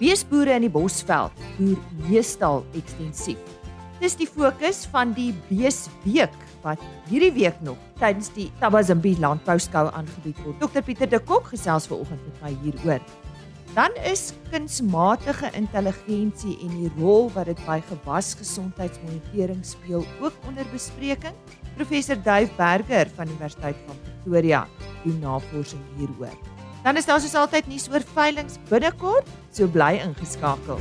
Beesboere in die Bosveld boer meestal ekstensief. Dis die fokus van die Beesweek wat hierdie week nog tydens die Tabazimbi Landbouskou aangebied word. Dr Pieter de Kok gesels vanoggend met my hieroor. Dan is kunsmatige intelligensie en die rol wat dit by gewasgesondheidsmonitering speel ook onder bespreking. Professor Duif Berger van Universiteit van Pretoria doen navorsing hieroor. Dan is daar soos altyd nuus oor veilinge binnekort, so bly ingeskakel.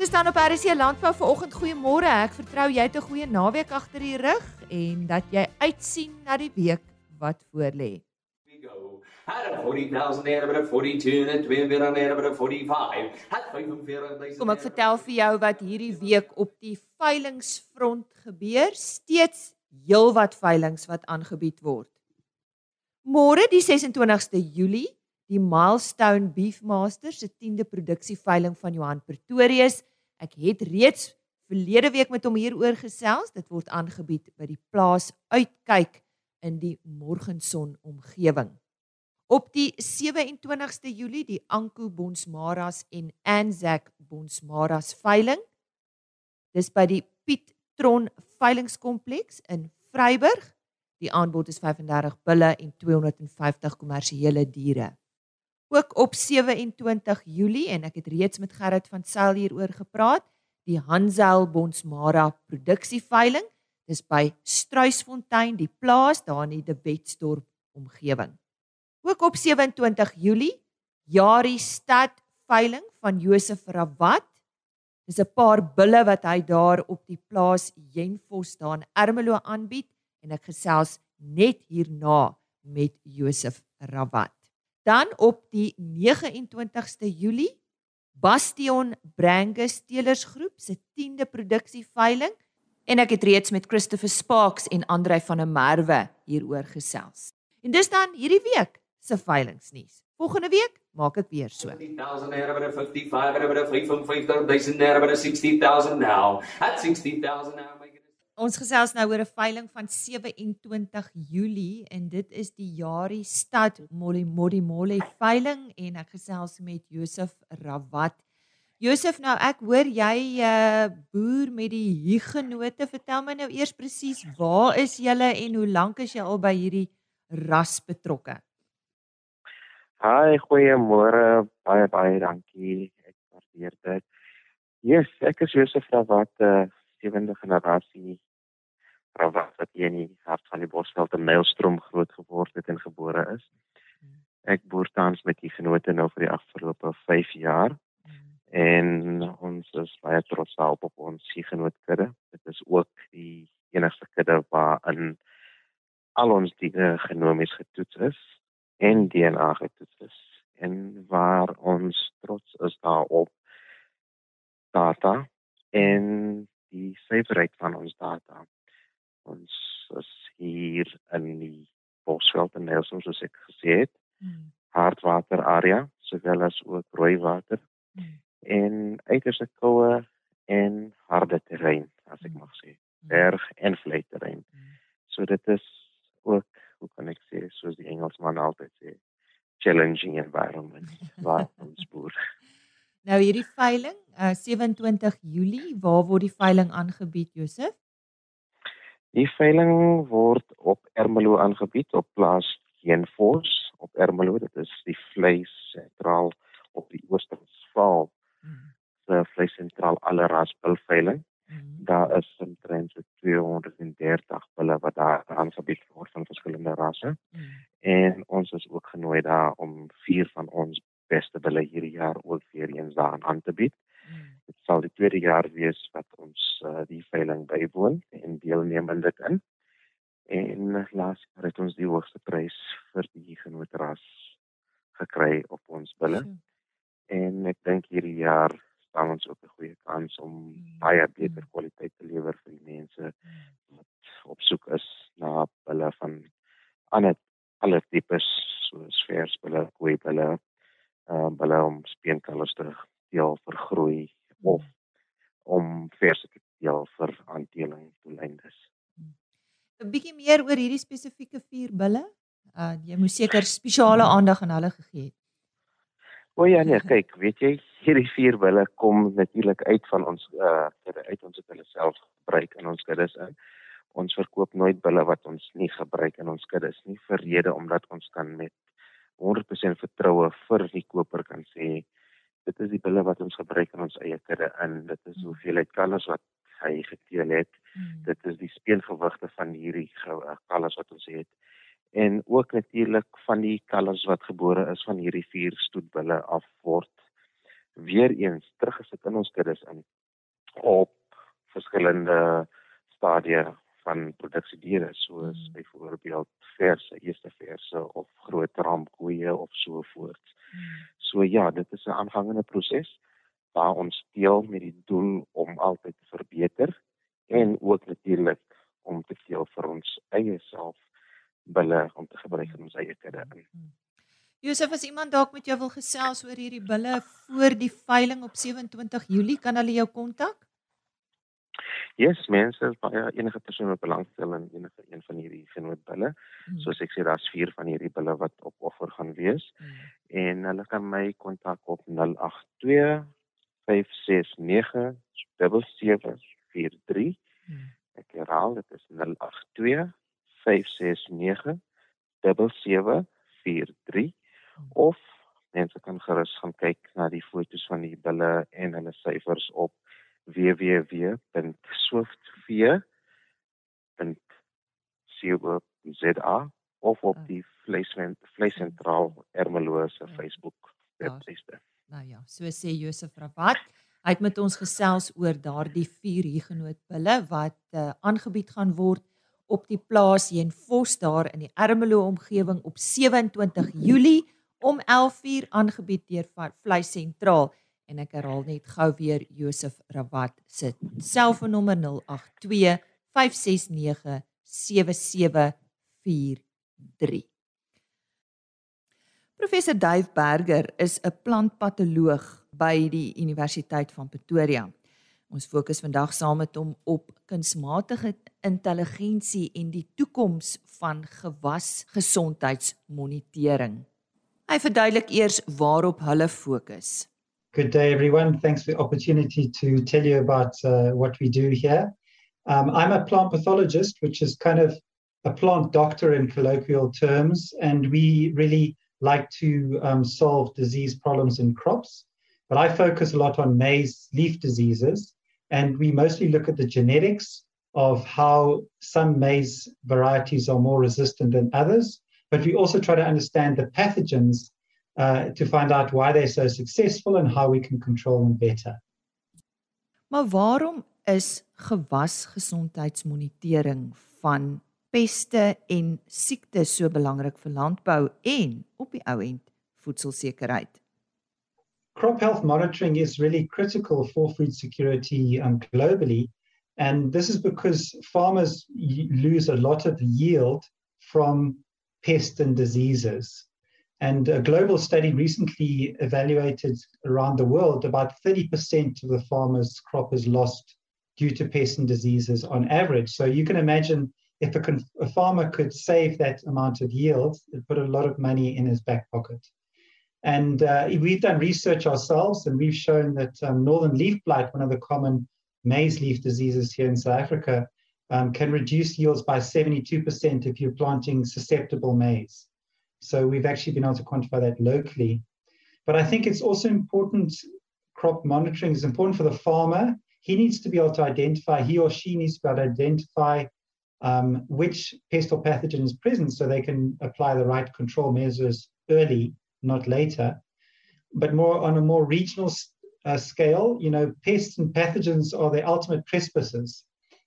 Dis dan op RC Landbou vanoggend goeiemôre. Ek vertrou jy het 'n goeie naweek agter die rug en dat jy uitsien na die week wat voorlê. Had a 40,000 there, but a 42 and a 2 bit on there, but a 45. Had 45,000. Kom ek vertel vir jou wat hierdie week op die veilingsfront gebeur. Steeds heelwat veilinge wat aangebied word. Môre die 26ste Julie, die Milestone Beefmaster se 10de produksieveiling van Johan Pretorius. Ek het reeds verlede week met hom hieroor gesels. Dit word aangebied by die plaas Uitkyk in die Morgenson omgewing. Op die 27ste Julie die Anko Bonsmaras en Anzac Bonsmaras veiling. Dis by die Piet Tron veilingskompleks in Vryburg. Die aanbod is 35 bulle en 250 kommersiële diere. Ook op 27 Julie en ek het reeds met Gerrit van Sail hieroor gepraat, die Hansel Bonsmara produksieveiling. Dis by Struisfontein, die plaas daar in die Wetsdorp omgewing. Ook op 27 Julie, Jari Stad veiling van Josef Rawat. Dis 'n paar bulle wat hy daar op die plaas Jenfos daar in Ermelo aanbied en ek gesels net hierna met Josef Rawat. Dan op die 29ste Julie, Bastion Brangus Telersgroep se 10de produksieveiling en ek het reeds met Christopher Sparks en Andrei van der Merwe hieroor gesels. En dis dan hierdie week se veilingsnuus. Volgende week maak ek weer so. 50,000 there, but a 55, but a 55,000 there, but a 60,000 now. At 60,000 now. Ons gesels nou oor 'n veiling van 27 Julie en dit is die Jari Stad Molly veiling en ek gesels met Josef Rawat. Josef, nou ek hoor jy uh boer met die Hugenote. Vertel my nou eers presies waar is julle en hoe lank is jy al by hierdie ras betrokke? Hi, goeiemôre. Baie baie dankie. Ek waardeer dit. Yes, ek is Josef Rawat, uh, sewende generasie Rawat wat hier in die hart van die Bosveld in Nylstroom groot geword het en gebore is. Ek boer tans met die genote nou vir die afgelope 5 jaar en ons is baie trots op ons genootkudde. Dit is ook die enigste kudde waarin al ons diere genomies getoets is en DNA getoets is en waar ons trots is daarop data en die sekerheid van ons data. Ons is hier in die Bosveld en Nelson soos ek gesê het, Hmm. hardwater area sowel as ook rooiwater Hmm. en uiterste koue en harde terrein as ek Hmm. mag sê, berg en vlei terrein. Hmm. So dit is ook hoe kan ek sê soos die Engelsman altyd sê challenging environment waar ons boer. Nou hierdie veiling, uh 27 Julie, waar word die veiling aangebied, Josef? Die veiling word op Ermelo aangebied op plaas Heenfors op Ermelo. Dit is die vleis sentraal op die Oostervaal Hmm. se vleis sentraal alle rasbil Hmm. Daar is omtrent so 230 bulle wat daar aangebied word van verskillende rasse. Hmm. En ons is ook genooi daar om vier van ons beste bulle hierdie jaar ook weer eens daar aan te bied. Hmm. Dit sal die tweede jaar wees wat ons uh, die veiling bywoon en deelneem in dit in. En laas jaar het ons die hoogste prys vir die genootras gekry op ons bulle. So. En ek dink hierdie jaar staan ons ook 'n goeie kans om Mm. baie beter kwaliteit te lewer vir die mense Hmm. wat op soek is na bulle van ander alle tipes soos versbulle, kooibulle, ehm bulle om speenkalvers te deel vir groei of om verse te deel vir aanteling doeleindes. 'n Bietjie meer oor hierdie spesifieke vier bulle. Uh jy moes seker spesiale aandag aan hulle gegee het. O ja nee, kyk, weet jy, hierdie vier bulle kom natuurlik uit van ons uh uit ons het hulle self gebruik in ons kuddes in. Ons verkoop nooit bulle wat ons nie gebruik in ons kuddes nie vir rede omdat ons kan met 100% vertroue vir die koper kan sê dit is die bulle wat ons gebruik in ons eie kudde in. Dit is hoeveelheid kalvers wat hy geteel het. Hmm. Dit is die speengewigte van hierdie kalvers wat ons het. En ook natuurlik van die kalvers wat gebore is van hierdie vier stoetbulle af word weer eens teruggesit in ons kuddes in op verskillende stadia van produksiediere soos Hmm. byvoorbeeld verse, eerste verse of groot rampkoeie of so voort. Hmm. So ja, dit is 'n aangehangende proses waar ons deel met die doel om altyd te verbeter en ook natuurlik om te teel vir ons eie self bulle om te gebruik in ons eie kudde in. Josef, as iemand dalk met jou wil gesels oor hierdie bulle voor die veiling op 27 Julie, kan hulle jou kontak? Yes, mense, baie enige persoon wat belangstel in enige een van hierdie genootbulle, Hmm. soos ek sê daar's 4 van hierdie bulle wat op offer gaan wees Hmm. en hulle kan my kontak op 082 569 7743 Hmm. Ek herhaal, dit is 082 569 7743 of mense kan gerus gaan kyk na die foto's van die bulle en hulle syfers op www.swiftfear.co.za of op Ah. die vleisven- vleissentraal Ermelo se Ja. Facebook webtuiste. Nou ja, so sê Josef Rawat. Hy het met ons gesels oor daardie vier hugenootbulle wat uh, aangebied gaan word op die plaas hier in Vos daar in die Ermelo omgewing op 27 Julie om 11:00 aangebied deur Vleis Sentraal en ek herhaal net gou weer Josef Rawat se selfoonnommer 082 569 7743 Professor Dave Berger is 'n plantpatoloog by die Universiteit van Pretoria. Ons fokus vandag saam met hom op kunsmatige intelligensie en die toekoms van gewasgesondheidsmonitering. Hy verduidelik eers waarop hulle fokus. Good day, everyone. Thanks for the opportunity to tell you about uh, what we do here. Um, I'm a plant pathologist, which is kind of a plant doctor in colloquial terms, and we really like to um, solve disease problems in crops. But I focus a lot on maize leaf diseases, and we mostly look at the genetics of how some maize varieties are more resistant than others. But we also try to understand the pathogens uh, to find out why they're so successful and how we can control them better. Maar waarom is gewasgesondheidsmonitering van peste en siektes so belangrik vir landbou en op die ou end voedselsekerheid? Crop health monitoring is really critical for food security um, globally. And this is because farmers lose a lot of yield from pests and diseases. And a global study recently evaluated around the world about 30% of the farmers' crop is lost due to pests and diseases on average. So you can imagine if a, a farmer could save that amount of yield, it put a lot of money in his back pocket. And uh, we've done research ourselves, and we've shown that um, northern leaf blight, one of the common maize leaf diseases here in South Africa, um, can reduce yields by 72% if you're planting susceptible maize. So we've actually been able to quantify that locally. But I think it's also important, crop monitoring is important for the farmer. He needs to be able to identify, he or she needs to be able to identify um, which pest or pathogen is present so they can apply the right control measures early, not later. But more on a more regional uh, scale, you know, pests and pathogens are the ultimate trespassers.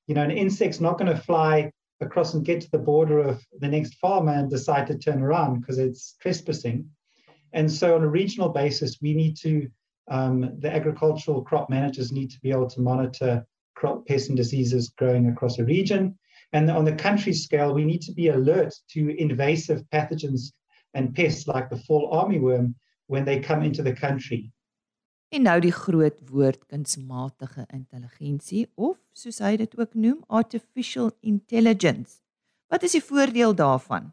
You know, an insect's not going to fly across and get to the border of the next farmer and decide to turn around because it's trespassing. And so, on a regional basis, we need to, um, the agricultural crop managers need to be able to monitor crop pests and diseases growing across a region. And on the country scale, we need to be alert to invasive pathogens and pests like the fall armyworm when they come into the country. En nou die groot woord kunsmatige intelligensie of soos hy dit ook noem artificial intelligence. Wat is die voordeel daarvan?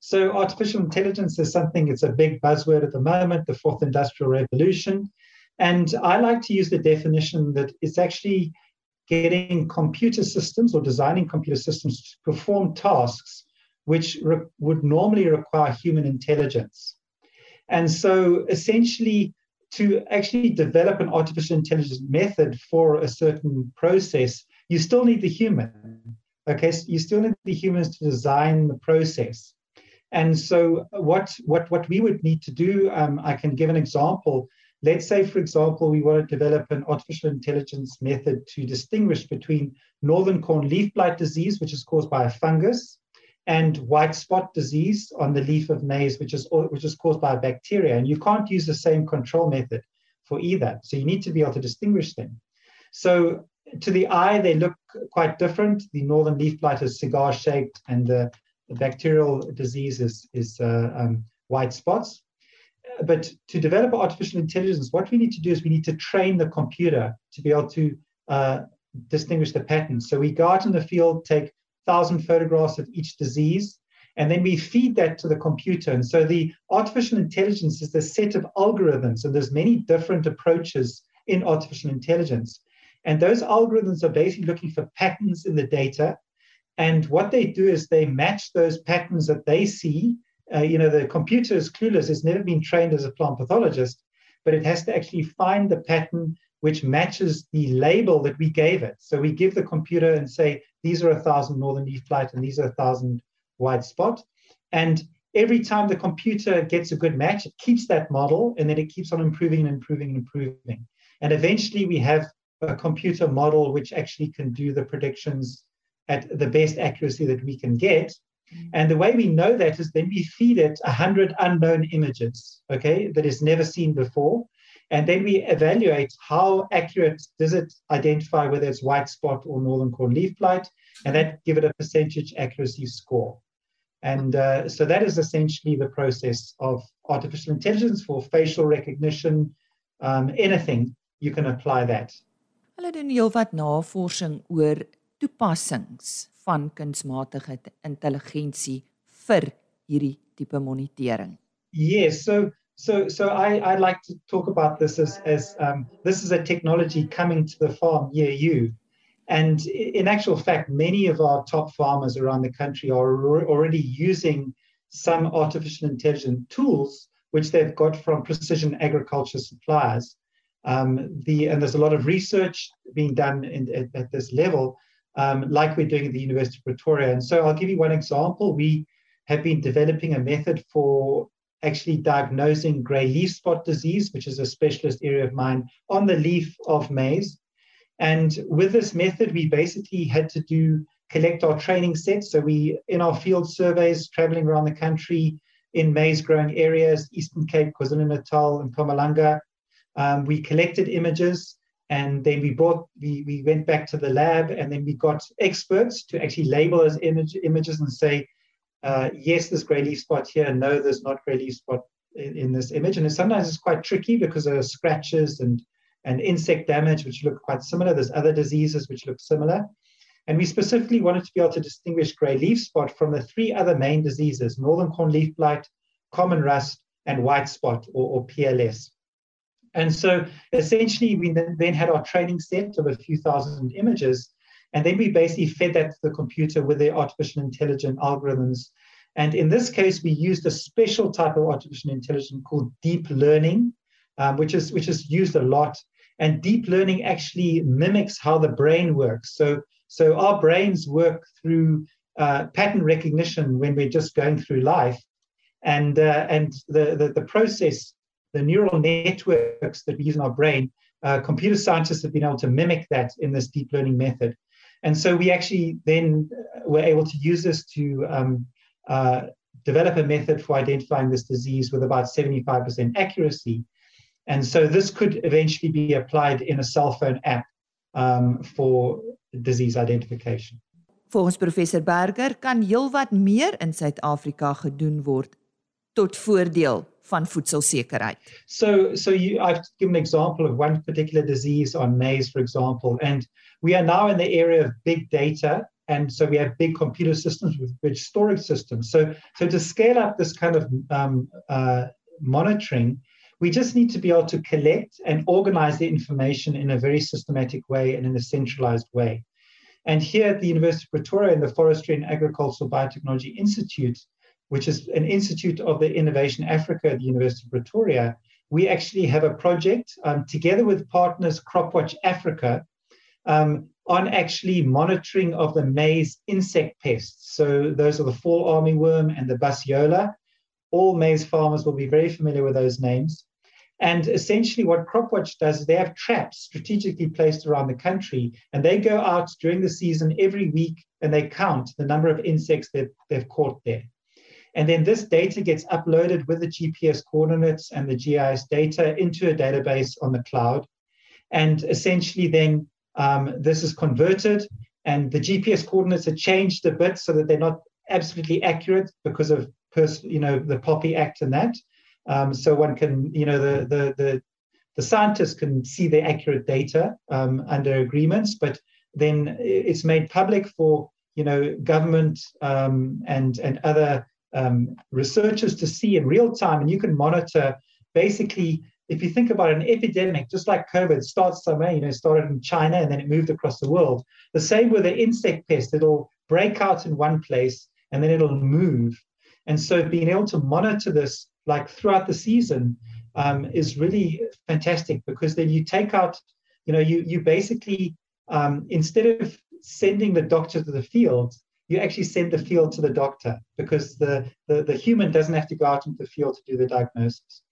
So artificial intelligence is something, it's a big buzzword at the moment, the fourth industrial revolution. And I like to use the definition that it's actually getting computer systems or designing computer systems to perform tasks which re- would normally require human intelligence. And so essentially, to actually develop an artificial intelligence method for a certain process, you still need the human. Okay, so you still need the humans to design the process. And so, what what what we would need to do, um, I can give an example. Let's say, for example, we want to develop an artificial intelligence method to distinguish between northern corn leaf blight disease, which is caused by a fungus, and white spot disease on the leaf of maize, which is which is caused by a bacteria. And you can't use the same control method for either. So you need to be able to distinguish them. So to the eye, they look quite different. The northern leaf blight is cigar shaped, and the the bacterial disease is, is uh, um, white spots. But to develop artificial intelligence, what we need to do is we need to train the computer to be able to uh, distinguish the patterns. So we go out in the field, take thousand photographs of each disease, and then we feed that to the computer. And so the artificial intelligence is the set of algorithms, and there's many different approaches in artificial intelligence. And those algorithms are basically looking for patterns in the data and what they do is they match those patterns that they see. Uh, you know, the computer is clueless. It's never been trained as a plant pathologist, but it has to actually find the pattern which matches the label that we gave it. So we give the computer and say, these are a thousand northern leaf blight and these are a thousand white spot. And every time the computer gets a good match, it keeps that model and then it keeps on improving and improving and improving. And eventually we have a computer model which actually can do the predictions at the best accuracy that we can get. Mm. And the way we know that is then we feed it 100 unknown images, okay, that is never seen before. And then we evaluate how accurate does it identify whether it's white spot or northern corn leaf blight, and that give it a percentage accuracy score. And uh, so that is essentially the process of artificial intelligence for facial recognition, um, anything, you can apply that. Hulle doen heelwat navorsing oor toepassings van kunsmatige intelligensie vir hierdie tipe monitering. Yes, so so so I I like to talk about this as as um this is a technology coming to the farm near you. And in actual fact, many of our top farmers around the country are already using some artificial intelligence tools which they've got from precision agriculture suppliers. Um, the, and there's a lot of research being done in, at, at this level um, like we're doing at the University of Pretoria. And so I'll give you one example. We have been developing a method for actually diagnosing grey leaf spot disease, which is a specialist area of mine, on the leaf of maize. And with this method, we basically had to do collect our training sets. So we, in our field surveys, traveling around the country in maize growing areas, Eastern Cape, KwaZulu-Natal, and Mpumalanga, um, we collected images and then we brought we, we went back to the lab and then we got experts to actually label those image, images and say uh, yes there's gray leaf spot here. No there's not gray leaf spot in, in this image. And sometimes it's quite tricky because there are scratches and and insect damage which look quite similar. There's other diseases which look similar. And we specifically wanted to be able to distinguish gray leaf spot from the three other main diseases northern corn leaf blight common rust and white spot or, or pls and so essentially, we then had our training set of a few thousand images. And then we basically fed that to the computer with their artificial intelligence algorithms. And in this case, we used a special type of artificial intelligence called deep learning, um, which, is, which is used a lot. And deep learning actually mimics how the brain works. So, so our brains work through uh, pattern recognition when we're just going through life. And, uh, and the, the, the process the neural networks that we use in our brain, uh, computer scientists have been able to mimic that in this deep learning method. And so we actually then uh, were able to use this to um, uh, develop a method for identifying this disease with about 75% accuracy. And so this could eventually be applied in a cell phone app um, for disease identification. Volgens professor Berger kan heelwat meer in Suid-Afrika gedoen word tot voordeel van voedselsekerheid. So so you I've given an example of one particular disease on maize for example and we are now in the area of big data and so we have big computer systems with big storage systems. So, so to scale up this kind of um, uh, monitoring, we just need to be able to collect and organize the information in a very systematic way and in a centralized way. And here at the University of Pretoria in the Forestry and Agricultural Biotechnology Institute, which is an institute of the Innovation Africa at the University of Pretoria, we actually have a project um, together with partners CropWatch Africa um, on actually monitoring of the maize insect pests. So those are the fall armyworm and the bassiola. All maize farmers will be very familiar with those names. And essentially, what CropWatch does is they have traps strategically placed around the country, and they go out during the season every week and they count the number of insects that they've caught there. And then this data gets uploaded with the GPS coordinates and the GIS data into a database on the cloud. And essentially, then um, this is converted, and the GPS coordinates are changed a bit so that they're not absolutely accurate because of pers- you know the Poppy Act and that. Um, so one can, you know, the the the the scientists can see the accurate data um, under agreements, but then it's made public for you know government um, and and other um, researchers to see in real time, and you can monitor basically. If you think about an epidemic, just like COVID starts somewhere, you know, started in China and then it moved across the world. The same with the insect pest; it'll break out in one place and then it'll move. And so, being able to monitor this like throughout the season um, is really fantastic because then you take out, you know, you you basically um, instead of sending the doctor to the field, you actually send the field to the doctor because the, the the human doesn't have to go out into the field to do the diagnosis.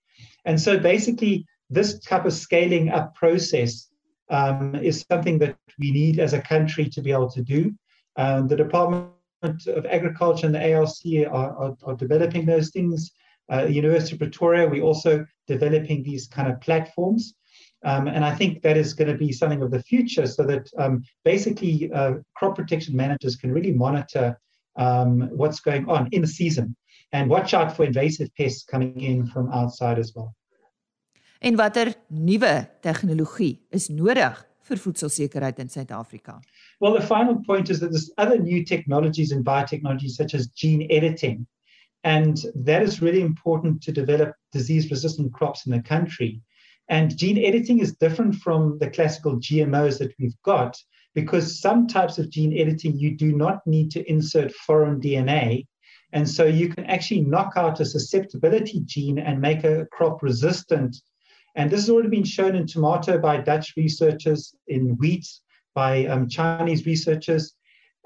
And so basically, this type of scaling up process um, is something that we need as a country to be able to do. Um, the Department of Agriculture and the ARC are, are, are developing those things uh, University of Pretoria, we're also developing these kind of platforms. Um, and I think that is going to be something of the future so that um, basically uh, crop protection managers can really monitor um, what's going on in the season and watch out for invasive pests coming in from outside as well. En watter nuwe tegnologie is nodig vir voedselsekerheid in Suid-Afrika? Well, the final point is that there's other new technologies and biotechnologies such as gene editing And that is really important to develop disease resistant crops in the country. And gene editing is different from the classical GMOs that we've got because some types of gene editing you do not need to insert foreign DNA. And so you can actually knock out a susceptibility gene and make a crop resistant. And this has already been shown in tomato by Dutch researchers, in wheat by um, Chinese researchers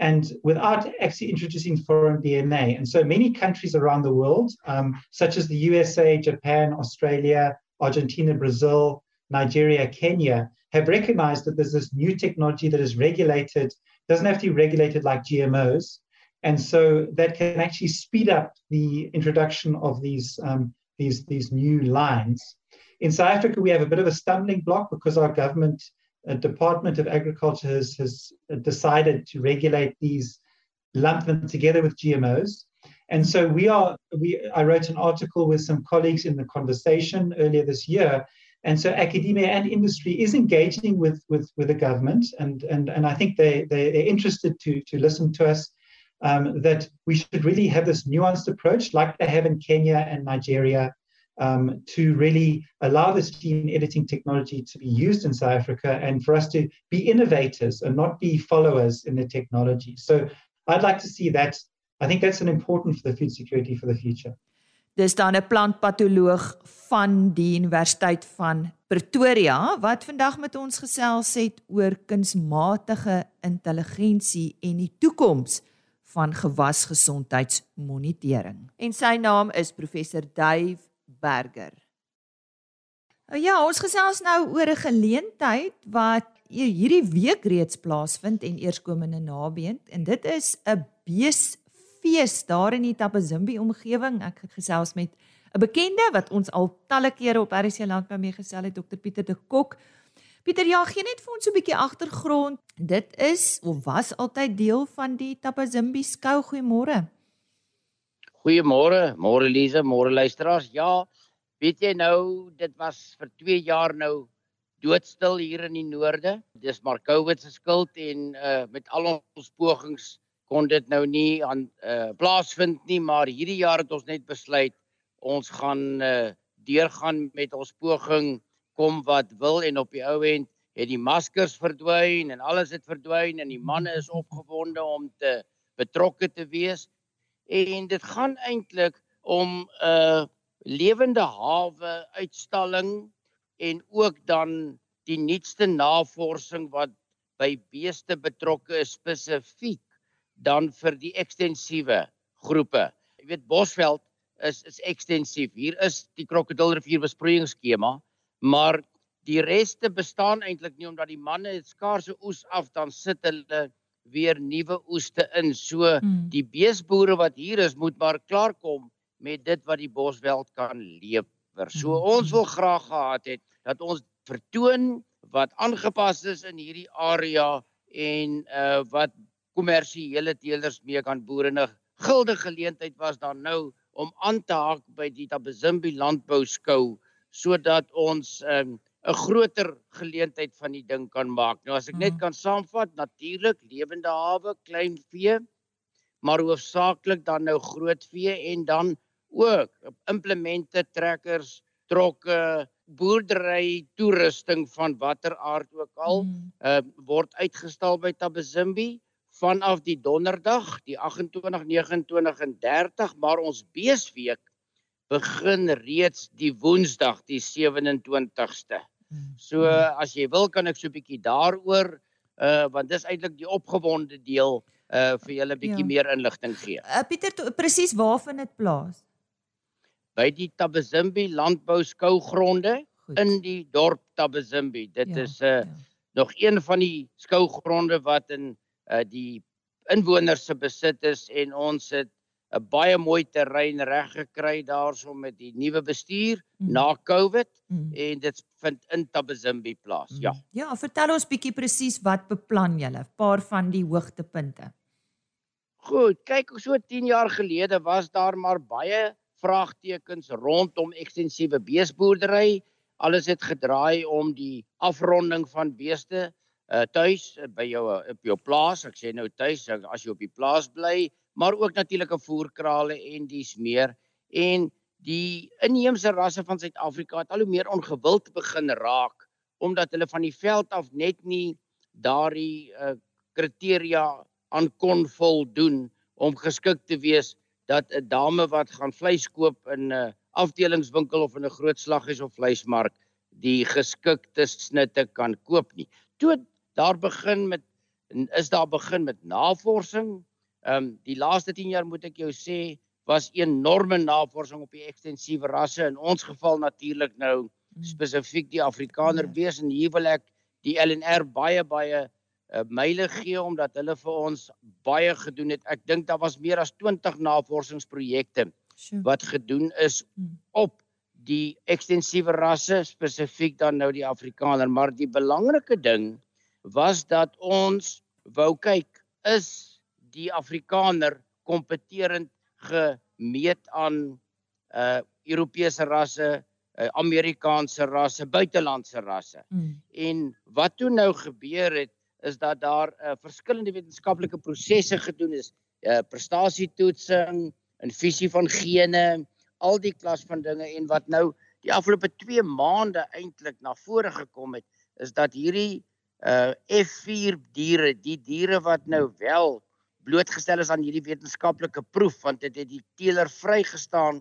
and without actually introducing foreign DNA. And so many countries around the world, um, such as the USA, Japan, Australia, Argentina, Brazil, Nigeria, Kenya, have recognized that there's this new technology that is regulated, doesn't have to be regulated like GMOs. And so that can actually speed up the introduction of these, um, these, these new lines. In South Africa, we have a bit of a stumbling block because our government uh, Department of Agriculture has, has decided to regulate these, lump them together with GMOs. And so we are, we, I wrote an article with some colleagues in the conversation earlier this year. And so academia and industry is engaging with, with, with the government. And, and, and I think they, they, they're interested to, to listen to us um, that we should really have this nuanced approach like they have in Kenya and Nigeria um, to really allow this gene editing technology to be used in South Africa and for us to be innovators and not be followers in the technology. So I'd like to see that. I think that's an important for the food security for the future. Dis dan 'n plantpatoloog van die Universiteit van Pretoria wat vandag met ons gesels het oor kunsmatige intelligensie en die toekoms van gewasgesondheidsmonitering. En sy naam is professor Dave Berger. Nou ja, ons gesels nou oor 'n geleentheid wat hierdie week reeds plaasvind en eerskomende nabeend en dit is 'n beesfees daar in die Tapazimbi omgewing. Ek het gesels met 'n bekende wat ons al talle kere op RC Landbou mee gesels het, Dr Pieter de Kok. Pieter, ja, gee net vir ons 'n bietjie agtergrond. Dit is of was altyd deel van die Tapazimbi skou. Goeiemôre. Goeiemôre, môre Lize, môre luisteraars. Ja, weet jy nou, dit was vir 2 jaar nou doodstil hier in die noorde. Dis maar COVID se skuld en uh met al ons pogings kon dit nou nie aan uh plaasvind nie, maar hierdie jaar het ons net besluit ons gaan uh deurgaan met ons poging kom wat wil en op die ou end het die maskers verdwyn en alles het verdwyn en die manne is opgewonde om te betrokke te wees. En dit gaan eintlik om 'n uh, lewende hawe uitstalling en ook dan die nuutste navorsing wat by beeste betrokke is spesifiek dan vir die ekstensiewe groepe. Jy weet Bosveld is is ekstensief. Hier is die krokodilrivier besproeiingsskema, maar die reste bestaan eintlik nie omdat die manne skaarse oes af dan sit hulle weer nuwe oeste in. So hmm. die beesboere wat hier is moet maar klaarkom met dit wat die Bosveld kan lewer. So hmm. ons wil graag gehad het dat ons vertoon wat aangepas is in hierdie area en uh wat kommersiële teelers mee kan boere 'n gilde geleentheid was dan nou om aan te haak by die Tabazimbi landbou skou sodat ons 'n um, 'n groter geleentheid van die ding kan maak. Nou as ek net kan saamvat, natuurlik lewende hawe, klein vee, maar hoofsaaklik dan nou groot vee en dan ook implemente, trekkers, trokke, boerdery, toerusting van watter aard ook al, mm. uh, word uitgestal by Tabazimbi vanaf die donderdag die 28 29 en 30 maar ons beesweek begin reeds die woensdag die 27ste. Hmm. So as jy wil kan ek so 'n bietjie daaroor uh want dis eintlik die opgewonde deel uh vir julle 'n bietjie ja. meer inligting gee. Uh, Pieter presies waar vind dit plaas? By die Tabazimbi landbou skougronde in die dorp Tabazimbi. Dit ja, is uh ja. nog een van die skougronde wat in uh die inwoners se besit is en ons het 'n baie mooi terrein reg gekry daarso met die nuwe bestuur mm. na Covid mm. en dit vind in Tabazimbi plaas. Mm. Ja. Ja, vertel ons bietjie presies wat beplan julle? 'n Paar van die hoogtepunte. Goed, kyk, so 10 jaar gelede was daar maar baie vraagtekens rondom ekstensiewe beesboerdery. Alles het gedraai om die afronding van beeste uh tuis by jou op jou plaas. Ek sê nou tuis as jy op die plaas bly, maar ook natuurlike voerkrale en dis meer en die inheemse rasse van Suid-Afrika het al hoe meer ongewild begin raak omdat hulle van die veld af net nie daardie uh, kriteria aan kon voldoen om geskik te wees dat 'n dame wat gaan vleis koop in 'n uh, afdelingswinkel of in 'n groot slaghuis of vleismark die geskikte snitte kan koop nie. Toe daar begin met is daar begin met navorsing Ehm um, die laaste 10 jaar moet ek jou sê was enorme navorsing op die ekstensiewe rasse in ons geval natuurlik nou hmm. spesifiek die Afrikaner ja. wees en hier wil ek die LNR baie baie uh, myle gee omdat hulle vir ons baie gedoen het. Ek dink daar was meer as 20 navorsingsprojekte wat gedoen is hmm. op die ekstensiewe rasse spesifiek dan nou die Afrikaner, maar die belangrike ding was dat ons wou kyk is die Afrikaner kompeterend gemeet aan uh Europese rasse, uh, Amerikaanse rasse, buitelandse rasse. Mm. En wat toe nou gebeur het is dat daar uh, verskillende wetenskaplike prosesse gedoen is, uh prestasietoetsing, infusie van gene, al die klas van dinge en wat nou die afgelope 2 maande eintlik na vore gekom het is dat hierdie uh F4 diere, die diere wat nou wel blootgestel is aan hierdie wetenskaplike proef want dit het die teeler vrygestaan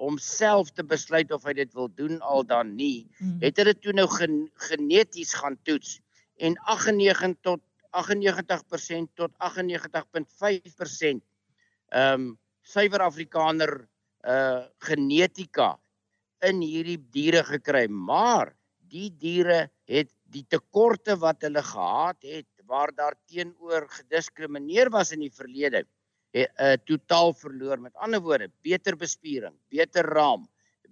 om self te besluit of hy dit wil doen al dan nie mm. het dit toe nou gen geneties gaan toets en 98 tot 98% tot 98.5% ehm um, suiwer afrikaner uh genetika in hierdie diere gekry maar die diere het die tekorte wat hulle gehad het waar daar teenoor gediskrimineer was in die verlede, het uh, totaal verloor. Met ander woorde, beter bespiering, beter raam,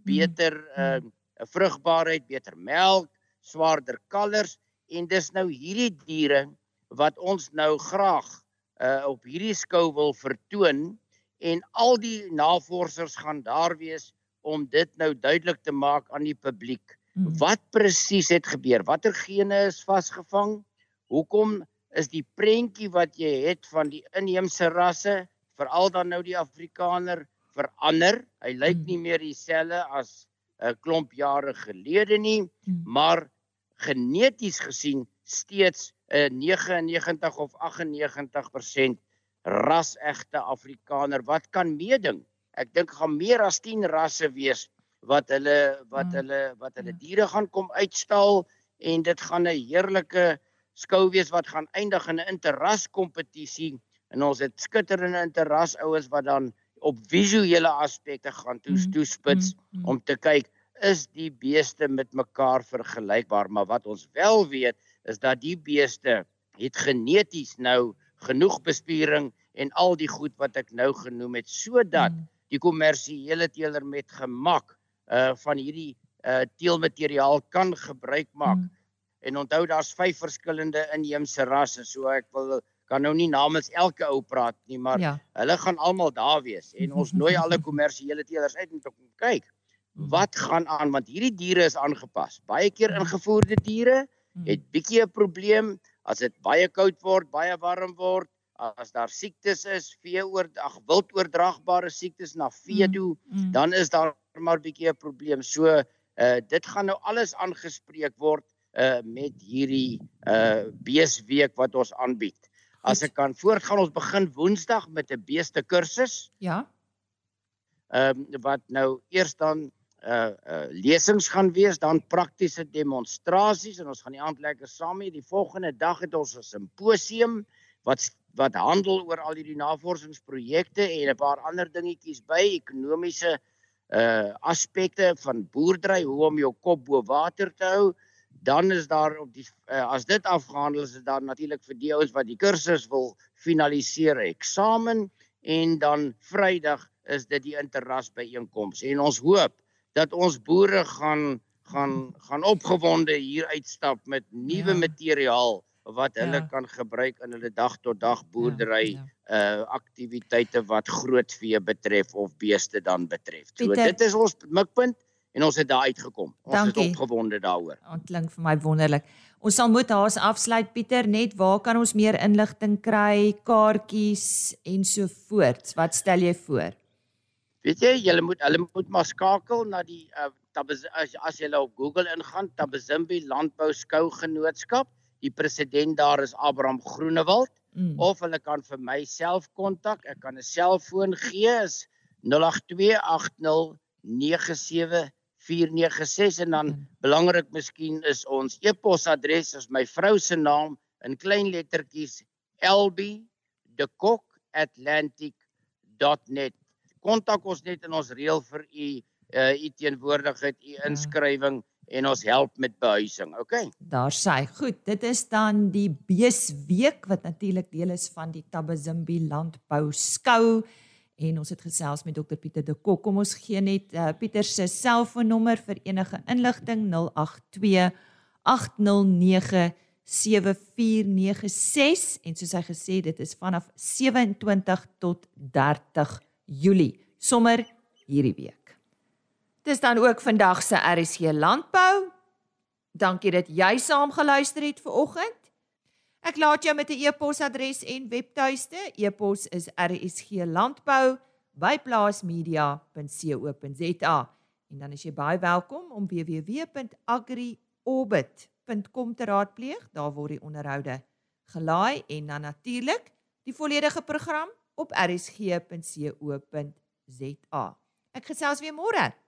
beter uh, vrugbaarheid, beter melk, swaarder kalvers. En dis nou hierdie diere wat ons nou graag uh, op hierdie skou wil vertoon en al die navorsers gaan daar wees om dit nou duidelik te maak aan die publiek Mm. Wat presies het gebeur? Watter gene is vasgevang? Hoekom is die prentjie wat jy het van die inheemse rasse, veral dan nou die Afrikaner, verander? Hy lyk Mm. nie meer dieselfde as 'n klomp jare gelede nie, Mm. maar geneties gesien steeds 'n 99 of 98% ras-egte Afrikaner wat kan meeding. Ek dink gaan meer as 10 rasse wees wat hulle wat Mm. hulle wat hulle Ja. diere gaan kom uitstal en dit gaan 'n heerlike skou wees wat gaan eindig in 'n interras kompetisie en ons het skitterende interras ouens wat dan op visuele aspekte gaan toes, Mm. toespits Mm, mm. om te kyk is die beeste met mekaar vergelykbaar maar wat ons wel weet is dat die beeste het geneties nou genoeg bespiering en al die goed wat ek nou genoem het sodat Mm. die kommersiële teeler met gemak uh van hierdie uh teelmateriaal kan gebruik maak. Mm. En onthou daar's vyf verskillende inheemse rasse, so ek wil kan nou nie namens elke ou praat nie, maar Ja. hulle gaan almal daar wees en ons nooi alle kommersiële teelers uit om te kom kyk wat gaan aan want hierdie diere is aangepas. Baie keer Mm. ingevoerde diere Mm. het bietjie 'n probleem as dit baie koud word, baie warm word, as daar siektes is, vee oor ag wild oordraagbare siektes na vee Mm. toe, Mm. dan is daar maar bietjie 'n probleem. So uh dit gaan nou alles aangespreek word uh met hierdie uh beesweek wat ons aanbied. As ek kan voortgaan, ons begin Woensdag met 'n beeste kursus Ja. ehm um, wat nou eers dan uh uh lesings gaan wees, dan praktiese demonstrasies en ons gaan die aand lekker saam hê. Die volgende dag het ons 'n simposium wat wat handel oor al hierdie navorsingsprojekte en 'n paar ander dingetjies by ekonomiese uh aspekte van boerdery, hoe om jou kop bo water te hou. Dan is daar op die uh, as dit afgehandel is, is daar natuurlik vir die ouens wat die kursus wil finaliseer eksamen en dan Vrydag is dit die interras byeenkoms en ons hoop dat ons boere gaan gaan gaan opgewonde hier uitstap met nuwe Ja. materiaal wat hulle Ja. kan gebruik in hulle dag tot dag boerdery Ja, ja. uh aktiwiteite wat grootvee betref of beeste dan betref. So Pieter- dit is ons mikpunt en ons het daar uitgekom. Ons Dankie. is opgewonde daaroor. Dit klink vir my wonderlik. Ons sal moet haas afsluit Pieter, net waar kan ons meer inligting kry, kaartjies en so voort. Wat stel jy voor? Weet jy, jy moet hulle moet maar skakel na die uh, Tabaz as as jy op Google ingaan, Tabazimbi Landbou Skou Genootskap. Die president daar is Abraham Groenewald Mm. of hulle kan vir my self kontak. Ek kan 'n selfoon gee is 0828097496 en dan belangrik miskien is ons e-posadres is my vrou se naam in klein lettertjies lb.dekok@atlantic.net. Kontak ons net en ons reël vir u uh, u teenwoordigheid, u inskrywing en ons help met behuising. Okay? Daar sê, goed, dit is dan die beesweek wat natuurlik deel is van die Tabazimbi Landbou Skou en ons het gesels met Dr Pieter de Kok. Kom ons gee net uh, Pieter se selfoonnommer vir enige inligting 082 809 7496 en soos hy gesê dit is vanaf 27 tot 30 Julie sommer hierdie week. Dis dan ook vandag se RSC Landbou. Dankie dat jy saam geluister het vir oggend. Ek laat jou met 'n e-posadres en webtuiste. E-pos is rsglandbou@plaasmedia.co.za. En dan is jy baie welkom om www.agriorbit.com te raadpleeg. Daar word die onderhoude gelaai en dan natuurlik die volledige program op rsg.co.za. Ek gesels weer môre.